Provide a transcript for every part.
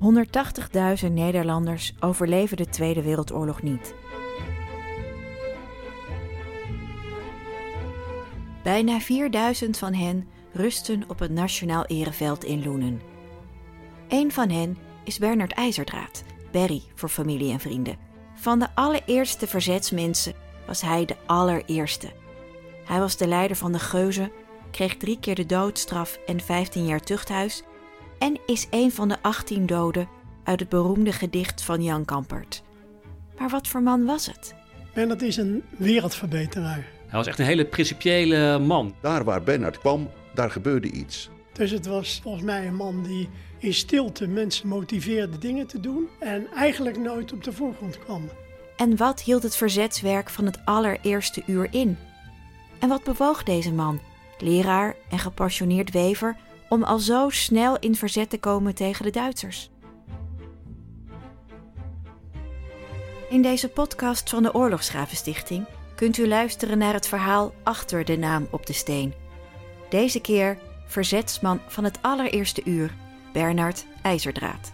180.000 Nederlanders overleven de Tweede Wereldoorlog niet. Bijna 4000 van hen rusten op het Nationaal Ereveld in Loenen. Een van hen is Bernard IJzerdraad, Berry voor familie en vrienden. Van de allereerste verzetsmensen was hij de allereerste. Hij was de leider van de Geuzen, kreeg drie keer de doodstraf en 15 jaar tuchthuis en is een van de 18 doden uit het beroemde gedicht van Jan Kampert. Maar wat voor man was het? Bernard is een wereldverbeteraar. Hij was echt een hele principiële man. Daar waar Bernard kwam, daar gebeurde iets. Dus het was volgens mij een man die in stilte mensen motiveerde dingen te doen en eigenlijk nooit op de voorgrond kwam. En wat hield het verzetswerk van het allereerste uur in? En wat bewoog deze man, leraar en gepassioneerd wever, om al zo snel in verzet te komen tegen de Duitsers? In deze podcast van de Oorlogsgravenstichting kunt u luisteren naar het verhaal achter de naam op de steen. Deze keer verzetsman van het allereerste uur, Bernard IJzerdraad.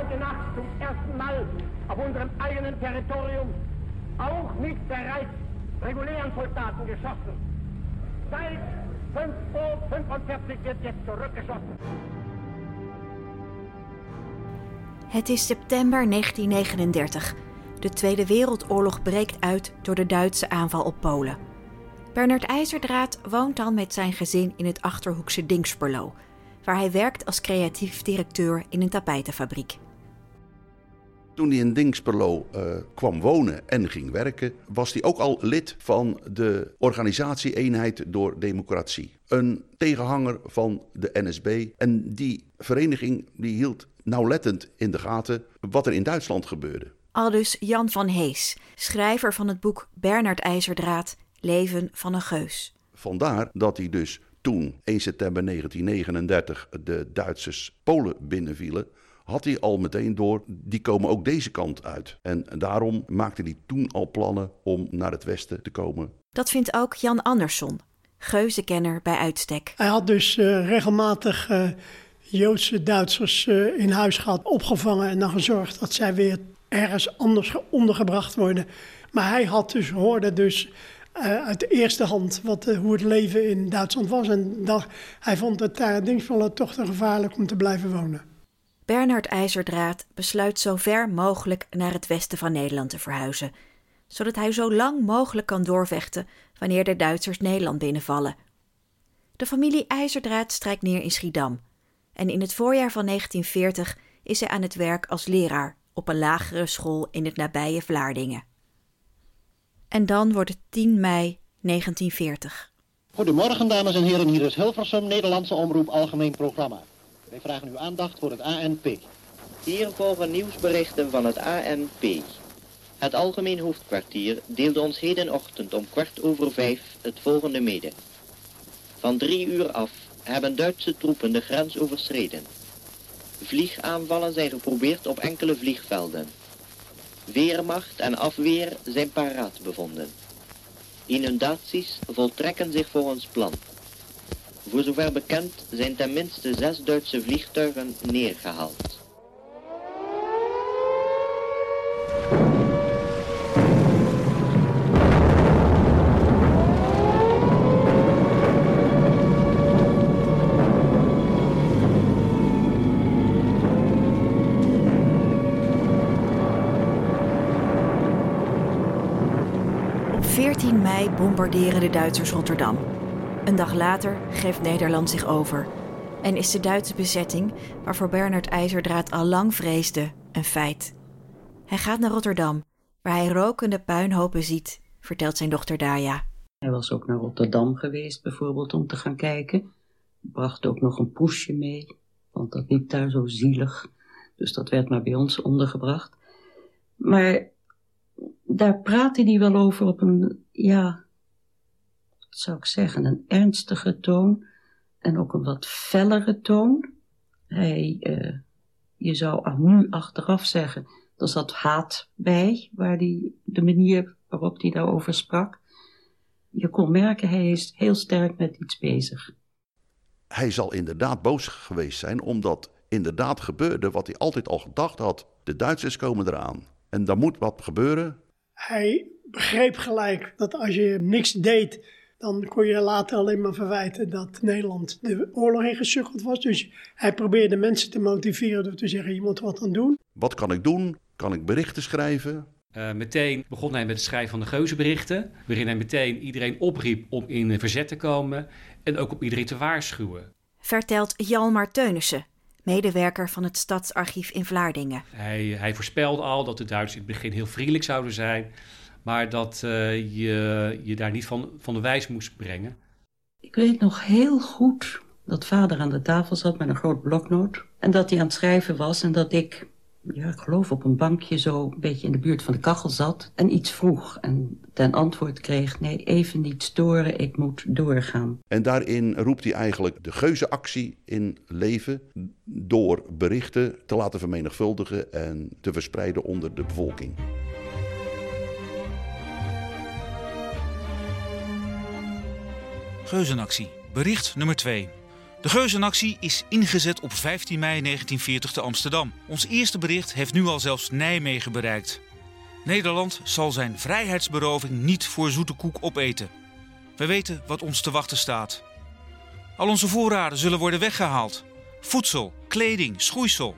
Heute Nacht zum ersten Mal auf unserem eigenen Territorium auch mit bereits regulären Soldaten geschossen. Seit 5 Uhr 45 wird jetzt zurückgeschossen. Het is september 1939. De Tweede Wereldoorlog breekt uit door de Duitse aanval op Polen. Bernard IJzerdraad woont dan met zijn gezin in het achterhoekse Dingsperlo, waar hij werkt als creatief directeur in een tapijtenfabriek. Toen hij in Dingsperlo eh, kwam wonen en ging werken, was hij ook al lid van de organisatie-eenheid door democratie. Een tegenhanger van de NSB. En die vereniging die hield nauwlettend in de gaten wat er in Duitsland gebeurde. Aldus Jan van Hees, schrijver van het boek Bernard IJzerdraad, Leven van een Geus. Vandaar dat hij dus toen, 1 september 1939, de Duitsers Polen binnenvielen, had hij al meteen door, die komen ook deze kant uit. En daarom maakte hij toen al plannen om naar het westen te komen. Dat vindt ook Jan Andersson, geuzenkenner bij uitstek. Hij had dus eh, regelmatig eh, Joodse Duitsers eh, in huis gehad, opgevangen en dan gezorgd dat zij weer ergens anders ge- ondergebracht worden. Maar hij had dus, hoorde dus eh, uit de eerste hand wat, hoe het leven in Duitsland was. En dat, hij vond het daar Dingsvolle toch te gevaarlijk om te blijven wonen. Bernard IJzerdraad besluit zo ver mogelijk naar het westen van Nederland te verhuizen, zodat hij zo lang mogelijk kan doorvechten wanneer de Duitsers Nederland binnenvallen. De familie IJzerdraad strijkt neer in Schiedam en in het voorjaar van 1940 is hij aan het werk als leraar op een lagere school in het nabije Vlaardingen. En dan wordt het 10 mei 1940. Goedemorgen, dames en heren. Hier is Hilversum, Nederlandse Omroep Algemeen Programma. Wij vragen uw aandacht voor het ANP. Hier volgen nieuwsberichten van het ANP. Het Algemeen Hoofdkwartier deelde ons hedenochtend om kwart over vijf het volgende mede. Van drie uur af hebben Duitse troepen de grens overschreden. Vliegaanvallen zijn geprobeerd op enkele vliegvelden. Weermacht en afweer zijn paraat bevonden. Inundaties voltrekken zich volgens plan. Voor zover bekend zijn ten minste zes Duitse vliegtuigen neergehaald. Op 14 mei bombarderen de Duitsers Rotterdam. Een dag later geeft Nederland zich over en is de Duitse bezetting, waarvoor Bernard IJzerdraad al lang vreesde, een feit. Hij gaat naar Rotterdam, waar hij rokende puinhopen ziet, vertelt zijn dochter Daya. Hij was ook naar Rotterdam geweest bijvoorbeeld om te gaan kijken. Bracht ook nog een poesje mee, want dat liep daar zo zielig. Dus dat werd maar bij ons ondergebracht. Maar daar praatte hij wel over op een, ja, zou ik zeggen, een ernstige toon. En ook een wat fellere toon. Hij, eh, Je zou nu achteraf zeggen, er zat haat bij, waar die, de manier waarop hij daarover sprak. Je kon merken, hij is heel sterk met iets bezig. Hij zal inderdaad boos geweest zijn, omdat inderdaad gebeurde wat hij altijd al gedacht had. De Duitsers komen eraan. En dan moet wat gebeuren. Hij begreep gelijk dat als je niks deed, dan kon je later alleen maar verwijten dat Nederland de oorlog ingesukkeld was. Dus hij probeerde mensen te motiveren door te zeggen, je moet wat aan doen. Wat kan ik doen? Kan ik berichten schrijven? Uh, meteen begon hij met het schrijven van de geuzenberichten, waarin hij meteen iedereen opriep om in verzet te komen en ook op iedereen te waarschuwen. Vertelt Jalmar Teunissen, medewerker van het Stadsarchief in Vlaardingen. Hij, hij voorspelde al dat de Duitsers in het begin heel vriendelijk zouden zijn, maar dat uh, je je daar niet van, van de wijs moest brengen. Ik weet nog heel goed dat vader aan de tafel zat met een groot bloknoot en dat hij aan het schrijven was en dat ik ja, ik geloof op een bankje zo een beetje in de buurt van de kachel zat en iets vroeg. En ten antwoord kreeg, nee, even niet storen, ik moet doorgaan. En daarin roept hij eigenlijk de geuzenactie in leven door berichten te laten vermenigvuldigen en te verspreiden onder de bevolking. Geuzenactie, bericht nummer 2. De geuzenactie is ingezet op 15 mei 1940 te Amsterdam. Ons eerste bericht heeft nu al zelfs Nijmegen bereikt. Nederland zal zijn vrijheidsberoving niet voor zoete koek opeten. We weten wat ons te wachten staat. Al onze voorraden zullen worden weggehaald. Voedsel, kleding, schoeisel.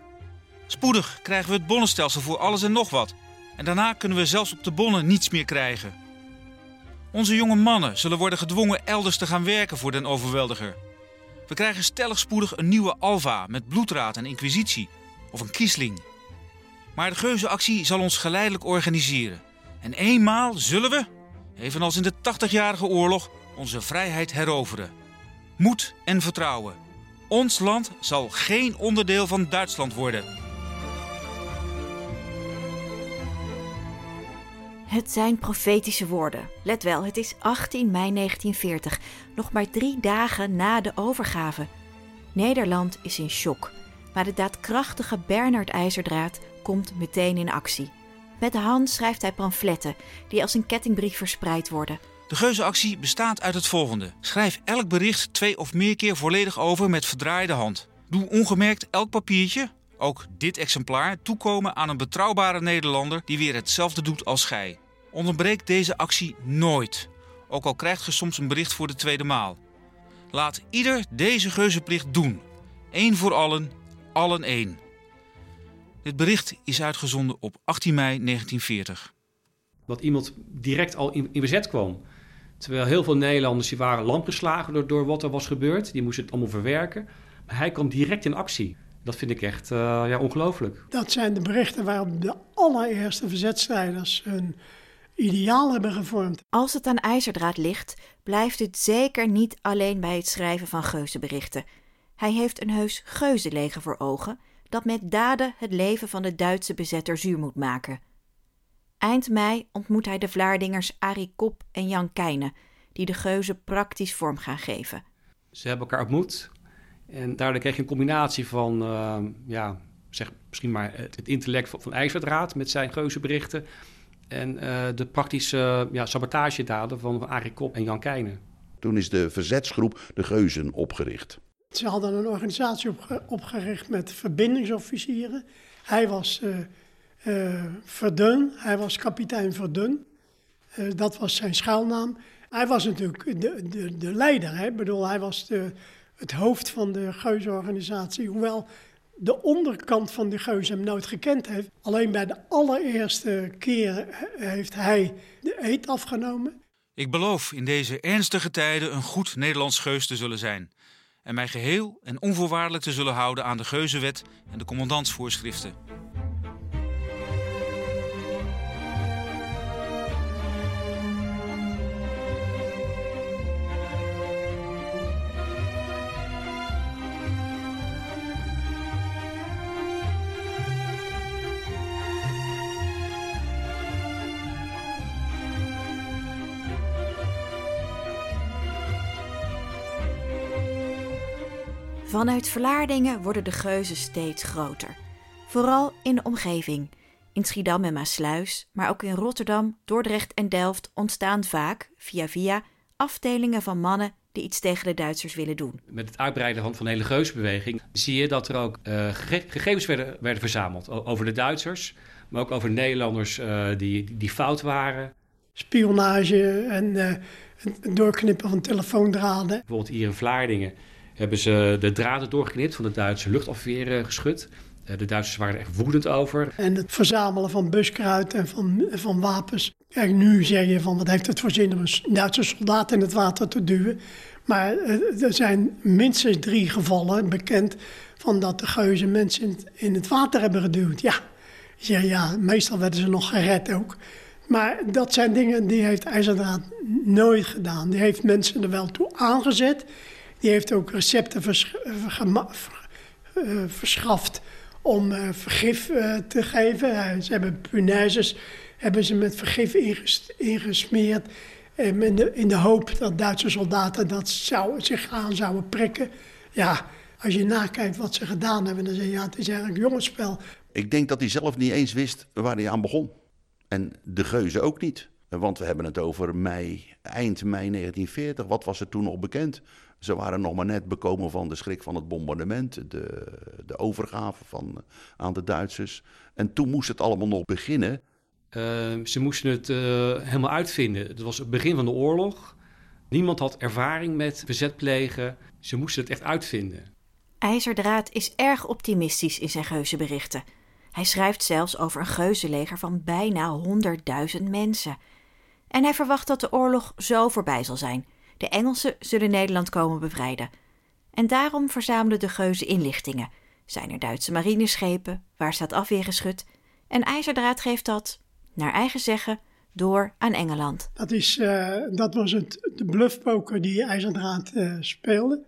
Spoedig krijgen we het bonnenstelsel voor alles en nog wat. En daarna kunnen we zelfs op de bonnen niets meer krijgen. Onze jonge mannen zullen worden gedwongen elders te gaan werken voor den overweldiger. We krijgen stellig spoedig een nieuwe Alva met bloedraad en inquisitie. Of een kiesling. Maar de geuzenactie zal ons geleidelijk organiseren. En eenmaal zullen we, evenals in de 80-jarige oorlog, onze vrijheid heroveren. Moed en vertrouwen. Ons land zal geen onderdeel van Duitsland worden. Het zijn profetische woorden. Let wel, het is 18 mei 1940, nog maar drie dagen na de overgave. Nederland is in shock, maar de daadkrachtige Bernard IJzerdraad komt meteen in actie. Met de hand schrijft hij pamfletten die als een kettingbrief verspreid worden. De geuzenactie bestaat uit het volgende. Schrijf elk bericht twee of meer keer volledig over met verdraaide hand. Doe ongemerkt elk papiertje, ook dit exemplaar, toekomen aan een betrouwbare Nederlander die weer hetzelfde doet als gij. Onderbreek deze actie nooit, ook al krijgt ge soms een bericht voor de tweede maal. Laat ieder deze geuzenplicht doen. Eén voor allen, allen één. Dit bericht is uitgezonden op 18 mei 1940. Dat iemand direct al in, in bezet kwam. Terwijl heel veel Nederlanders die waren lamgeslagen door, door wat er was gebeurd. Die moesten het allemaal verwerken. Maar hij kwam direct in actie. Dat vind ik echt uh, ja, ongelooflijk. Dat zijn de berichten waarop de allereerste verzetstrijders hun ideaal hebben gevormd. Als het aan ijzerdraad ligt, blijft het zeker niet alleen bij het schrijven van geuzenberichten. Hij heeft een heus geuzenleger voor ogen dat met daden het leven van de Duitse bezetter zuur moet maken. Eind mei ontmoet hij de Vlaardingers Arie Kop en Jan Keijne, die de geuzen praktisch vorm gaan geven. Ze hebben elkaar ontmoet en daardoor kreeg je een combinatie van, uh, ja, zeg misschien maar het, intellect van, van IJzerdraad met zijn geuzenberichten en uh, de praktische ja, sabotagedaden van, van Arie Kop en Jan Keijne. Toen is de verzetsgroep de Geuzen opgericht. Ze hadden een organisatie opge opgericht met verbindingsofficieren. Hij was uh, uh, Verdun, hij was kapitein Verdun. Uh, dat was zijn schuilnaam. Hij was natuurlijk de, de, de leider. Hè? Ik bedoel, hij was de, het hoofd van de geuzenorganisatie. Hoewel de onderkant van de geus hem nooit gekend heeft. Alleen bij de allereerste keer heeft hij de eet afgenomen. Ik beloof in deze ernstige tijden een goed Nederlands geus te zullen zijn. En mij geheel en onvoorwaardelijk te zullen houden aan de geuzenwet en de commandantsvoorschriften. Vanuit Vlaardingen worden de geuzen steeds groter. Vooral in de omgeving. In Schiedam en Maasluis, maar ook in Rotterdam, Dordrecht en Delft ontstaan vaak, via via, afdelingen van mannen die iets tegen de Duitsers willen doen. Met het uitbreiden van, van de hele geusbeweging zie je dat er ook uh, gegevens werden, werden verzameld over de Duitsers, maar ook over Nederlanders uh, die, die fout waren. Spionage en uh, het doorknippen van telefoondraden. Bijvoorbeeld hier in Vlaardingen hebben ze de draden doorgeknipt van de Duitse luchtafweer geschud. De Duitsers waren er echt woedend over. En het verzamelen van buskruid en van, van wapens. Kijk, nu zeg je van wat heeft het voor zin om een Duitse soldaat in het water te duwen. Maar er zijn minstens drie gevallen bekend van dat de geuzen mensen in het water hebben geduwd. Ja, ja, ja meestal werden ze nog gered ook. Maar dat zijn dingen die heeft IJzerdraad nooit gedaan. Die heeft mensen er wel toe aangezet. Die heeft ook recepten uh, verschaft om uh, vergif uh, te geven. ze hebben punaises hebben ze met vergif inges, ingesmeerd. in, de, in de hoop dat Duitse soldaten dat zou, zich aan zouden prikken. Ja, als je nakijkt wat ze gedaan hebben, dan zeg je ja, het is eigenlijk jongensspel. Ik denk dat hij zelf niet eens wist waar hij aan begon. En de geuzen ook niet. Want we hebben het over mei, eind mei 1940. Wat was er toen nog bekend? Ze waren nog maar net bekomen van de schrik van het bombardement, de, de overgave van, aan de Duitsers. En toen moest het allemaal nog beginnen. Uh, ze moesten het uh, helemaal uitvinden. Het was het begin van de oorlog. Niemand had ervaring met verzet plegen. Ze moesten het echt uitvinden. IJzerdraad is erg optimistisch in zijn geuzenberichten. Hij schrijft zelfs over een geuzenleger van bijna 100.000 mensen. En hij verwacht dat de oorlog zo voorbij zal zijn. De Engelsen zullen Nederland komen bevrijden. En daarom verzamelen de geuzen inlichtingen. Zijn er Duitse marineschepen? Waar staat afweergeschut? En IJzerdraad geeft dat, naar eigen zeggen, door aan Engeland. Dat, is, uh, dat was het, de bluffpoker die IJzerdraad uh, speelde.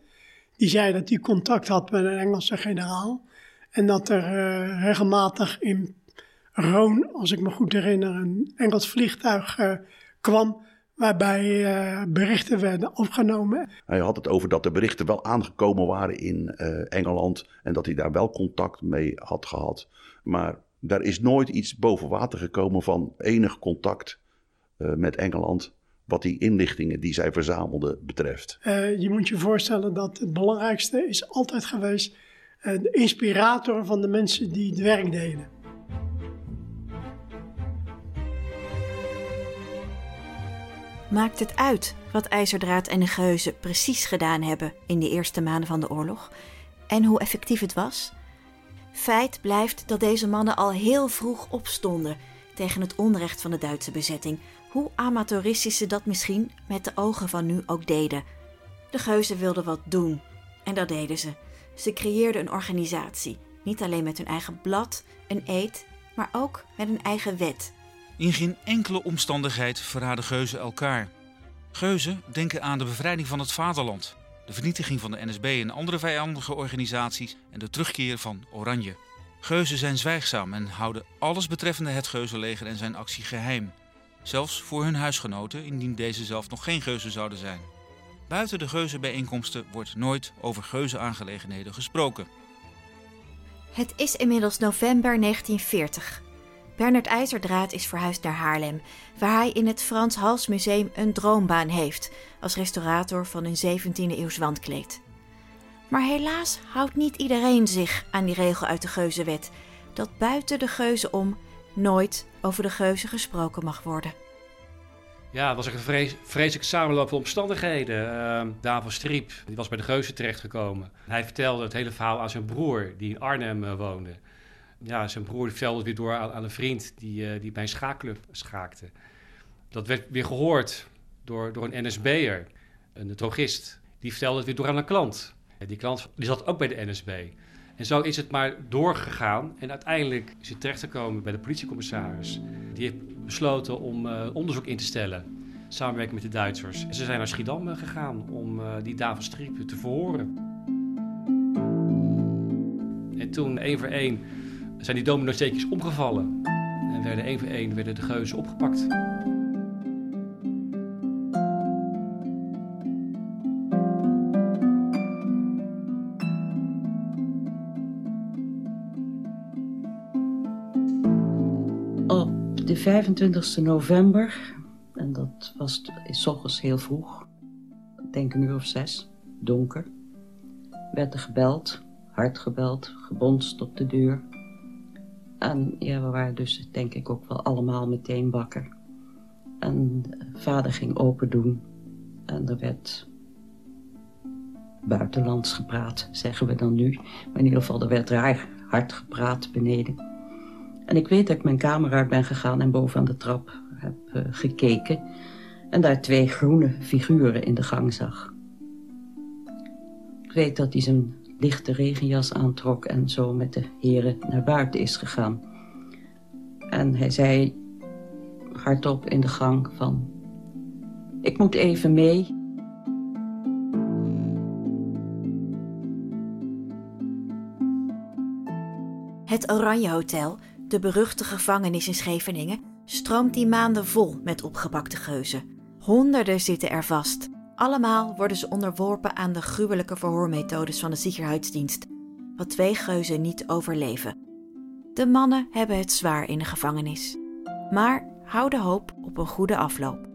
Die zei dat hij contact had met een Engelse generaal. En dat er uh, regelmatig in Roon, als ik me goed herinner, een Engels vliegtuig kwam waarbij uh, berichten werden opgenomen. Hij had het over dat de berichten wel aangekomen waren in uh, Engeland en dat hij daar wel contact mee had gehad. Maar daar is nooit iets boven water gekomen van enig contact uh, met Engeland. Wat die inlichtingen die zij verzamelden betreft. je moet je voorstellen dat het belangrijkste is altijd geweest de inspirator van de mensen die het werk deden. Maakt het uit wat IJzerdraad en de Geuzen precies gedaan hebben in de eerste maanden van de oorlog en hoe effectief het was? Feit blijft dat deze mannen al heel vroeg opstonden tegen het onrecht van de Duitse bezetting, hoe amateuristisch ze dat misschien met de ogen van nu ook deden. De Geuzen wilden wat doen en dat deden ze. Ze creëerden een organisatie, niet alleen met hun eigen blad, een eed, maar ook met een eigen wet in geen enkele omstandigheid verraden geuzen elkaar. Geuzen denken aan de bevrijding van het vaderland, de vernietiging van de NSB en andere vijandige organisaties en de terugkeer van Oranje. Geuzen zijn zwijgzaam en houden alles betreffende het geuzenleger en zijn actie geheim. Zelfs voor hun huisgenoten, indien deze zelf nog geen geuzen zouden zijn. Buiten de geuzenbijeenkomsten wordt nooit over geuzenaangelegenheden gesproken. Het is inmiddels november 1940. Bernard IJzerdraad is verhuisd naar Haarlem, waar hij in het Frans Hals Museum een droombaan heeft als restaurator van een 17e eeuws wandkleed. Maar helaas houdt niet iedereen zich aan die regel uit de geuzenwet, dat buiten de geuzen om nooit over de geuzen gesproken mag worden. Ja, het was een vrees, vreselijke samenloop van omstandigheden. Uh, Daan van Striep die was bij de geuzen terechtgekomen. Hij vertelde het hele verhaal aan zijn broer, die in Arnhem uh, woonde ja, zijn broer vertelde het weer door aan, een vriend die, uh, die bij een schaakclub schaakte. Dat werd weer gehoord door, door een NSB'er, een drogist. Die vertelde het weer door aan een klant. En die klant die zat ook bij de NSB. En zo is het maar doorgegaan. En uiteindelijk is het terechtgekomen bij de politiecommissaris. Die heeft besloten om uh, onderzoek in te stellen. Samenwerking met de Duitsers. En ze zijn naar Schiedam uh, gegaan om die David Striep te verhoren. En toen één voor één zijn die domino-steekjes omgevallen. En werden één voor één werden de geuzen opgepakt. Op de 25 november, en dat was s ochtends heel vroeg, ik denk een uur of zes, donker, werd er gebeld, hard gebeld, gebonst op de deur. En ja, we waren dus denk ik ook wel allemaal meteen wakker. En vader ging open doen en er werd buitenlands gepraat, zeggen we dan nu. Maar in ieder geval, er werd raar hard gepraat beneden. En ik weet dat ik mijn kamer uit ben gegaan en boven aan de trap heb uh, gekeken. En daar twee groene figuren in de gang zag. Ik weet dat hij zijn lichte regenjas aantrok en zo met de heren naar buiten is gegaan. En hij zei hardop in de gang van... Ik moet even mee. Het Oranje Hotel, de beruchte gevangenis in Scheveningen, stroomt die maanden vol met opgepakte geuzen. Honderden zitten er vast. Allemaal worden ze onderworpen aan de gruwelijke verhoormethodes van de Ziekenhuisdienst, wat twee geuzen niet overleven. De mannen hebben het zwaar in de gevangenis, maar houden hoop op een goede afloop.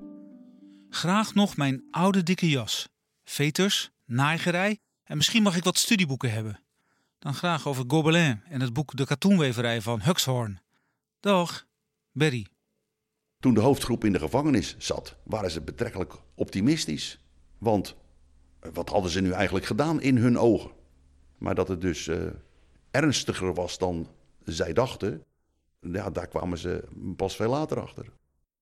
Graag nog mijn oude dikke jas, veters, naaigerij en misschien mag ik wat studieboeken hebben. Dan graag over Gobelin en het boek De Katoenweverij van Huxhorn. Dag, Berry. Toen de hoofdgroep in de gevangenis zat, waren ze betrekkelijk optimistisch. Want eh, wat hadden ze nu eigenlijk gedaan in hun ogen? Maar dat het dus uh, ernstiger was dan zij dachten, ja, daar kwamen ze pas veel later achter.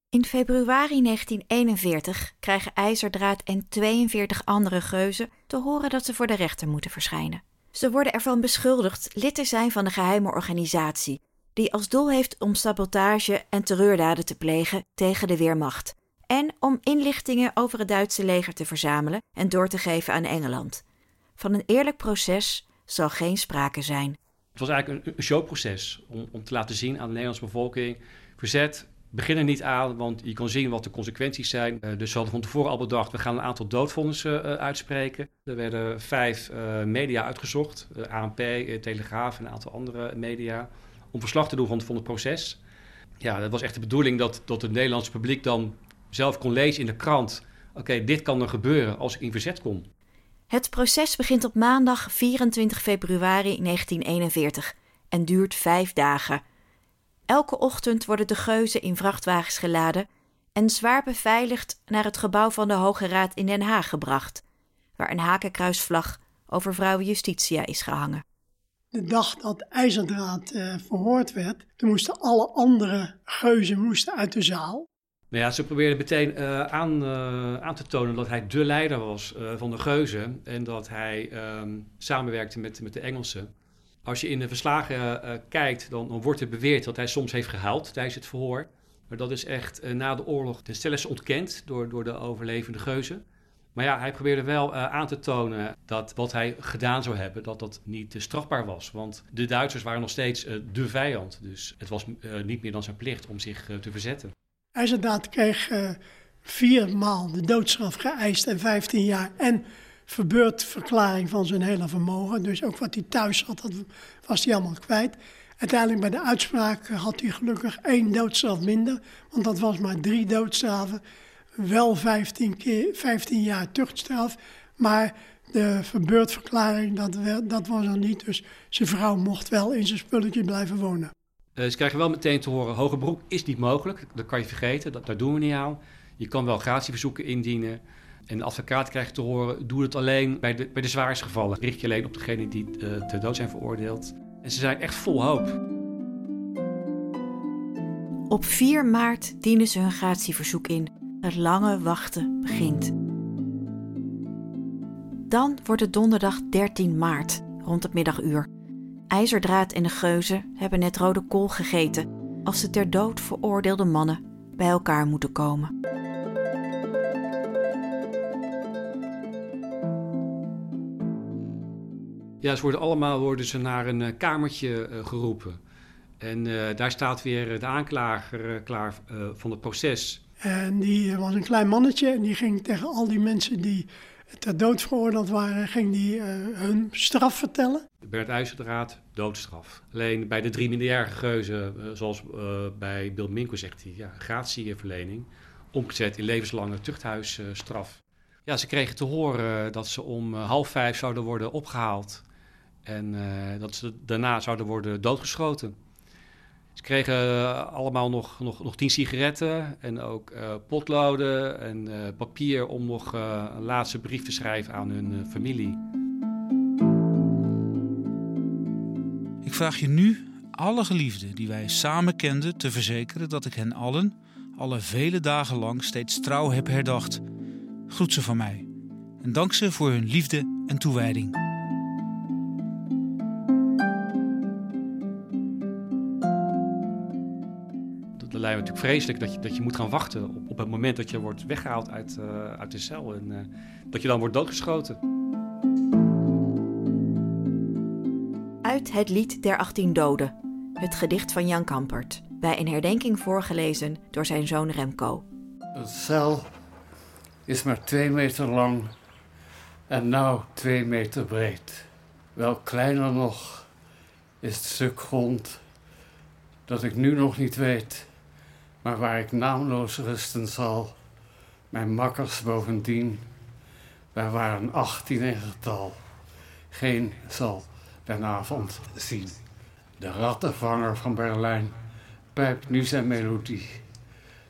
In februari 1941 krijgen IJzerdraad en 42 andere geuzen te horen dat ze voor de rechter moeten verschijnen. Ze worden ervan beschuldigd lid te zijn van een geheime organisatie die als doel heeft om sabotage en terreurdaden te plegen tegen de Weermacht en om inlichtingen over het Duitse leger te verzamelen en door te geven aan Engeland. Van een eerlijk proces zal geen sprake zijn. Het was eigenlijk een, showproces om, om te laten zien aan de Nederlandse bevolking: verzet, begin er niet aan, want je kan zien wat de consequenties zijn. Uh, dus we hadden van tevoren al bedacht, we gaan een aantal doodvonnissen uh, uitspreken. Er werden vijf uh, media uitgezocht, ANP, Telegraaf en een aantal andere media, om verslag te doen van, van het proces. Ja, dat was echt de bedoeling dat, dat het Nederlandse publiek dan zelf kon lezen in de krant... oké, dit kan er gebeuren als ik in verzet kom. Het proces begint op maandag 24 februari 1941 en duurt vijf dagen... Elke ochtend worden de geuzen in vrachtwagens geladen en zwaar beveiligd naar het gebouw van de Hoge Raad in Den Haag gebracht, waar een hakenkruisvlag over vrouwen Justitia is gehangen. De dag dat IJzerdraad uh, verhoord werd, toen moesten alle andere geuzen moesten uit de zaal. Nou ja, ze probeerden meteen uh, aan, uh, aan, te tonen dat hij de leider was van de geuzen en dat hij um, samenwerkte met, met de Engelsen. Als je in de verslagen kijkt, dan, wordt er beweerd dat hij soms heeft gehuild tijdens het verhoor. Maar dat is echt na de oorlog ten stelligste ontkend door, door de overlevende geuzen. Maar ja, hij probeerde wel aan te tonen dat wat hij gedaan zou hebben, dat dat niet strafbaar was. Want de Duitsers waren nog steeds de vijand. Dus het was niet meer dan zijn plicht om zich te verzetten. Hij inderdaad kreeg vier maal de doodstraf geëist en 15 jaar. En verbeurdverklaring van zijn hele vermogen. Dus ook wat hij thuis had, dat was hij allemaal kwijt. Uiteindelijk bij de uitspraak had hij gelukkig één doodstraf minder. Want dat was maar drie doodstraffen. Wel 15, keer, 15 jaar tuchtstraf. Maar de verbeurdverklaring, dat, dat was er niet. Dus zijn vrouw mocht wel in zijn spulletje blijven wonen. Uh, ze krijgen wel meteen te horen, hoger beroep is niet mogelijk. Dat kan je vergeten, dat, daar doen we niet aan. Je kan wel gratieverzoeken indienen. En de advocaat krijgt te horen, doe het alleen bij de, bij de zwaarste gevallen. Richt je alleen op degenen die uh, ter dood zijn veroordeeld. En ze zijn echt vol hoop. Op 4 maart dienen ze hun gratieverzoek in. Het lange wachten begint. Dan wordt het donderdag 13 maart, rond het middaguur. IJzerdraad en de geuzen hebben net rode kool gegeten als de ter dood veroordeelde mannen bij elkaar moeten komen. Ja, ze worden allemaal worden ze naar een uh, kamertje uh, geroepen. En uh, daar staat weer de aanklager klaar van het proces. En die was een klein mannetje en die ging tegen al die mensen die ter dood veroordeeld waren, ging hij uh, hun straf vertellen. Bert IJzerdraad, doodstraf. Alleen bij de drie minderjarige geuzen, uh, zoals uh, bij Bill Minko zegt hij, ja, gratieverlening, omgezet in levenslange tuchthuisstraf. ja, ze kregen te horen dat ze om half vijf zouden worden opgehaald en dat ze daarna zouden worden doodgeschoten. Ze kregen uh, allemaal nog, nog, nog tien sigaretten en ook uh, potloden en uh, papier om nog een laatste brief te schrijven aan hun familie. Ik vraag je nu, alle geliefden die wij samen kenden, te verzekeren dat ik hen allen, alle vele dagen lang, steeds trouw heb herdacht. Groet ze van mij en dank ze voor hun liefde en toewijding. Lijkt me natuurlijk vreselijk dat je, dat je moet gaan wachten op, op het moment dat je wordt weggehaald uit, uh, uit de cel en uh, dat je dan wordt doodgeschoten. Uit het lied der 18 doden, het gedicht van Jan Kampert, bij een herdenking voorgelezen door zijn zoon Remco. Een cel is maar twee meter lang en nou twee meter breed. Wel kleiner nog is het stuk grond dat ik nu nog niet weet maar waar ik naamloos rusten zal. Mijn makkers bovendien, wij waren achttien in getal. Geen zal den avond zien. De rattenvanger van Berlijn pijpt nu zijn melodie.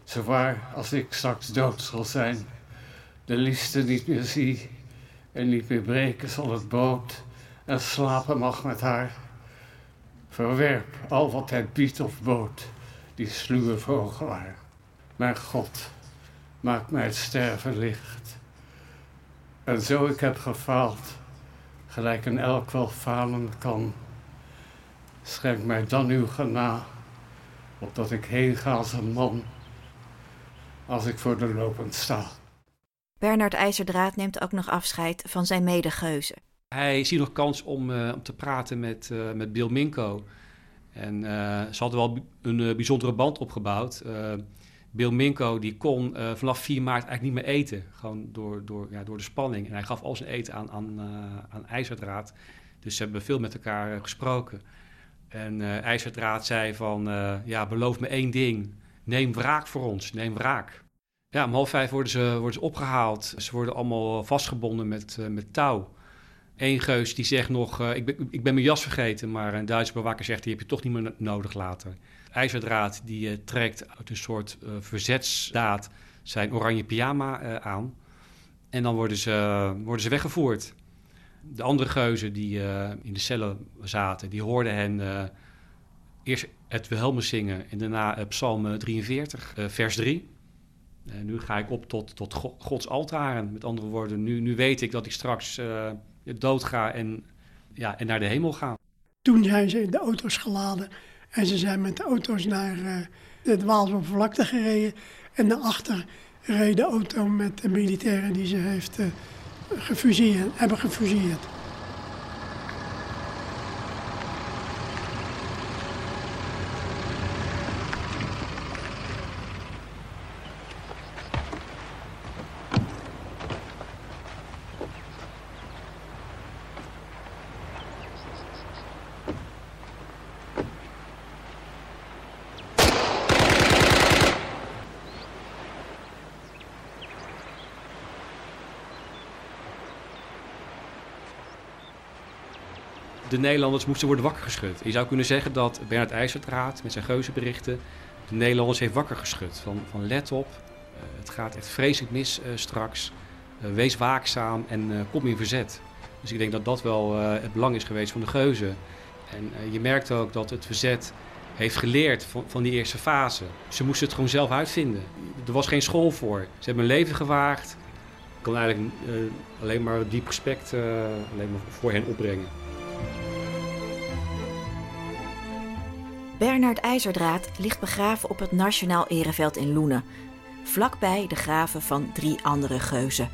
Zowaar als ik straks dood zal zijn, de liefste niet meer zie en niet meer breken zal het boot en slapen mag met haar. Verwerp al wat hij biedt of bood die sluwe vogelaar. Mijn God, maak mij het sterven licht. En zo ik heb gefaald, gelijk een elk wel falen kan, schenk mij dan uw gena, opdat ik heen ga als een man, als ik voor de lopen sta. Bernard IJzerdraad neemt ook nog afscheid van zijn medegeuzen. Hij ziet nog kans om, uh, om te praten met, uh, met Bill Minko. En uh, ze hadden wel een uh, bijzondere band opgebouwd. Uh, Bill Minko die kon vanaf 4 maart eigenlijk niet meer eten. Gewoon door, door, ja, door de spanning. En hij gaf al zijn eten aan, aan, aan IJzerdraad. Dus ze hebben veel met elkaar gesproken. En IJzerdraad zei van, ja, beloof me één ding. Neem wraak voor ons, neem wraak. Ja, om half vijf worden ze, worden ze opgehaald. Ze worden allemaal vastgebonden met, met touw. Eén geus die zegt nog, uh, ik, ben, ik ben mijn jas vergeten, maar een Duitse bewaker zegt, die heb je toch niet meer nodig later. IJzerdraad die uh, trekt uit een soort uh, verzetsdaad zijn oranje pyjama aan. En dan worden ze, worden ze weggevoerd. De andere geuzen die in de cellen zaten, die hoorden hen eerst het Wilhelmus zingen en daarna Psalm 43, vers 3. En nu ga ik op tot, tot Gods altaren. Met andere woorden, nu, nu weet ik dat ik straks doodga en, ja, en naar de hemel ga. Toen zijn ze in de auto's geladen en ze zijn met de auto's naar uh, de Waalsoppervlakte gereden. En daarachter reed de auto met de militairen die ze heeft uh, gefuseerd, hebben gefuseerd. De Nederlanders moesten worden wakker geschud. Je zou kunnen zeggen dat Bernard IJzerdraad met zijn geuzenberichten de Nederlanders heeft wakker geschud. Van, van let op, uh, het gaat echt vreselijk mis uh, straks. Uh, wees waakzaam en kom in verzet. Dus ik denk dat dat wel het belang is geweest van de geuzen. En je merkt ook dat het verzet heeft geleerd van, van die eerste fase. Ze moesten het gewoon zelf uitvinden. Er was geen school voor. Ze hebben hun leven gewaagd. Ik kan eigenlijk alleen maar diep respect alleen maar voor hen opbrengen. Bernard IJzerdraad ligt begraven op het Nationaal Ereveld in Loenen, vlakbij de graven van drie andere geuzen.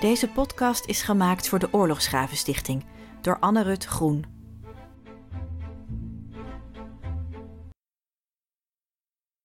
Deze podcast is gemaakt voor de Oorlogsgravenstichting door Anne Rut Groen.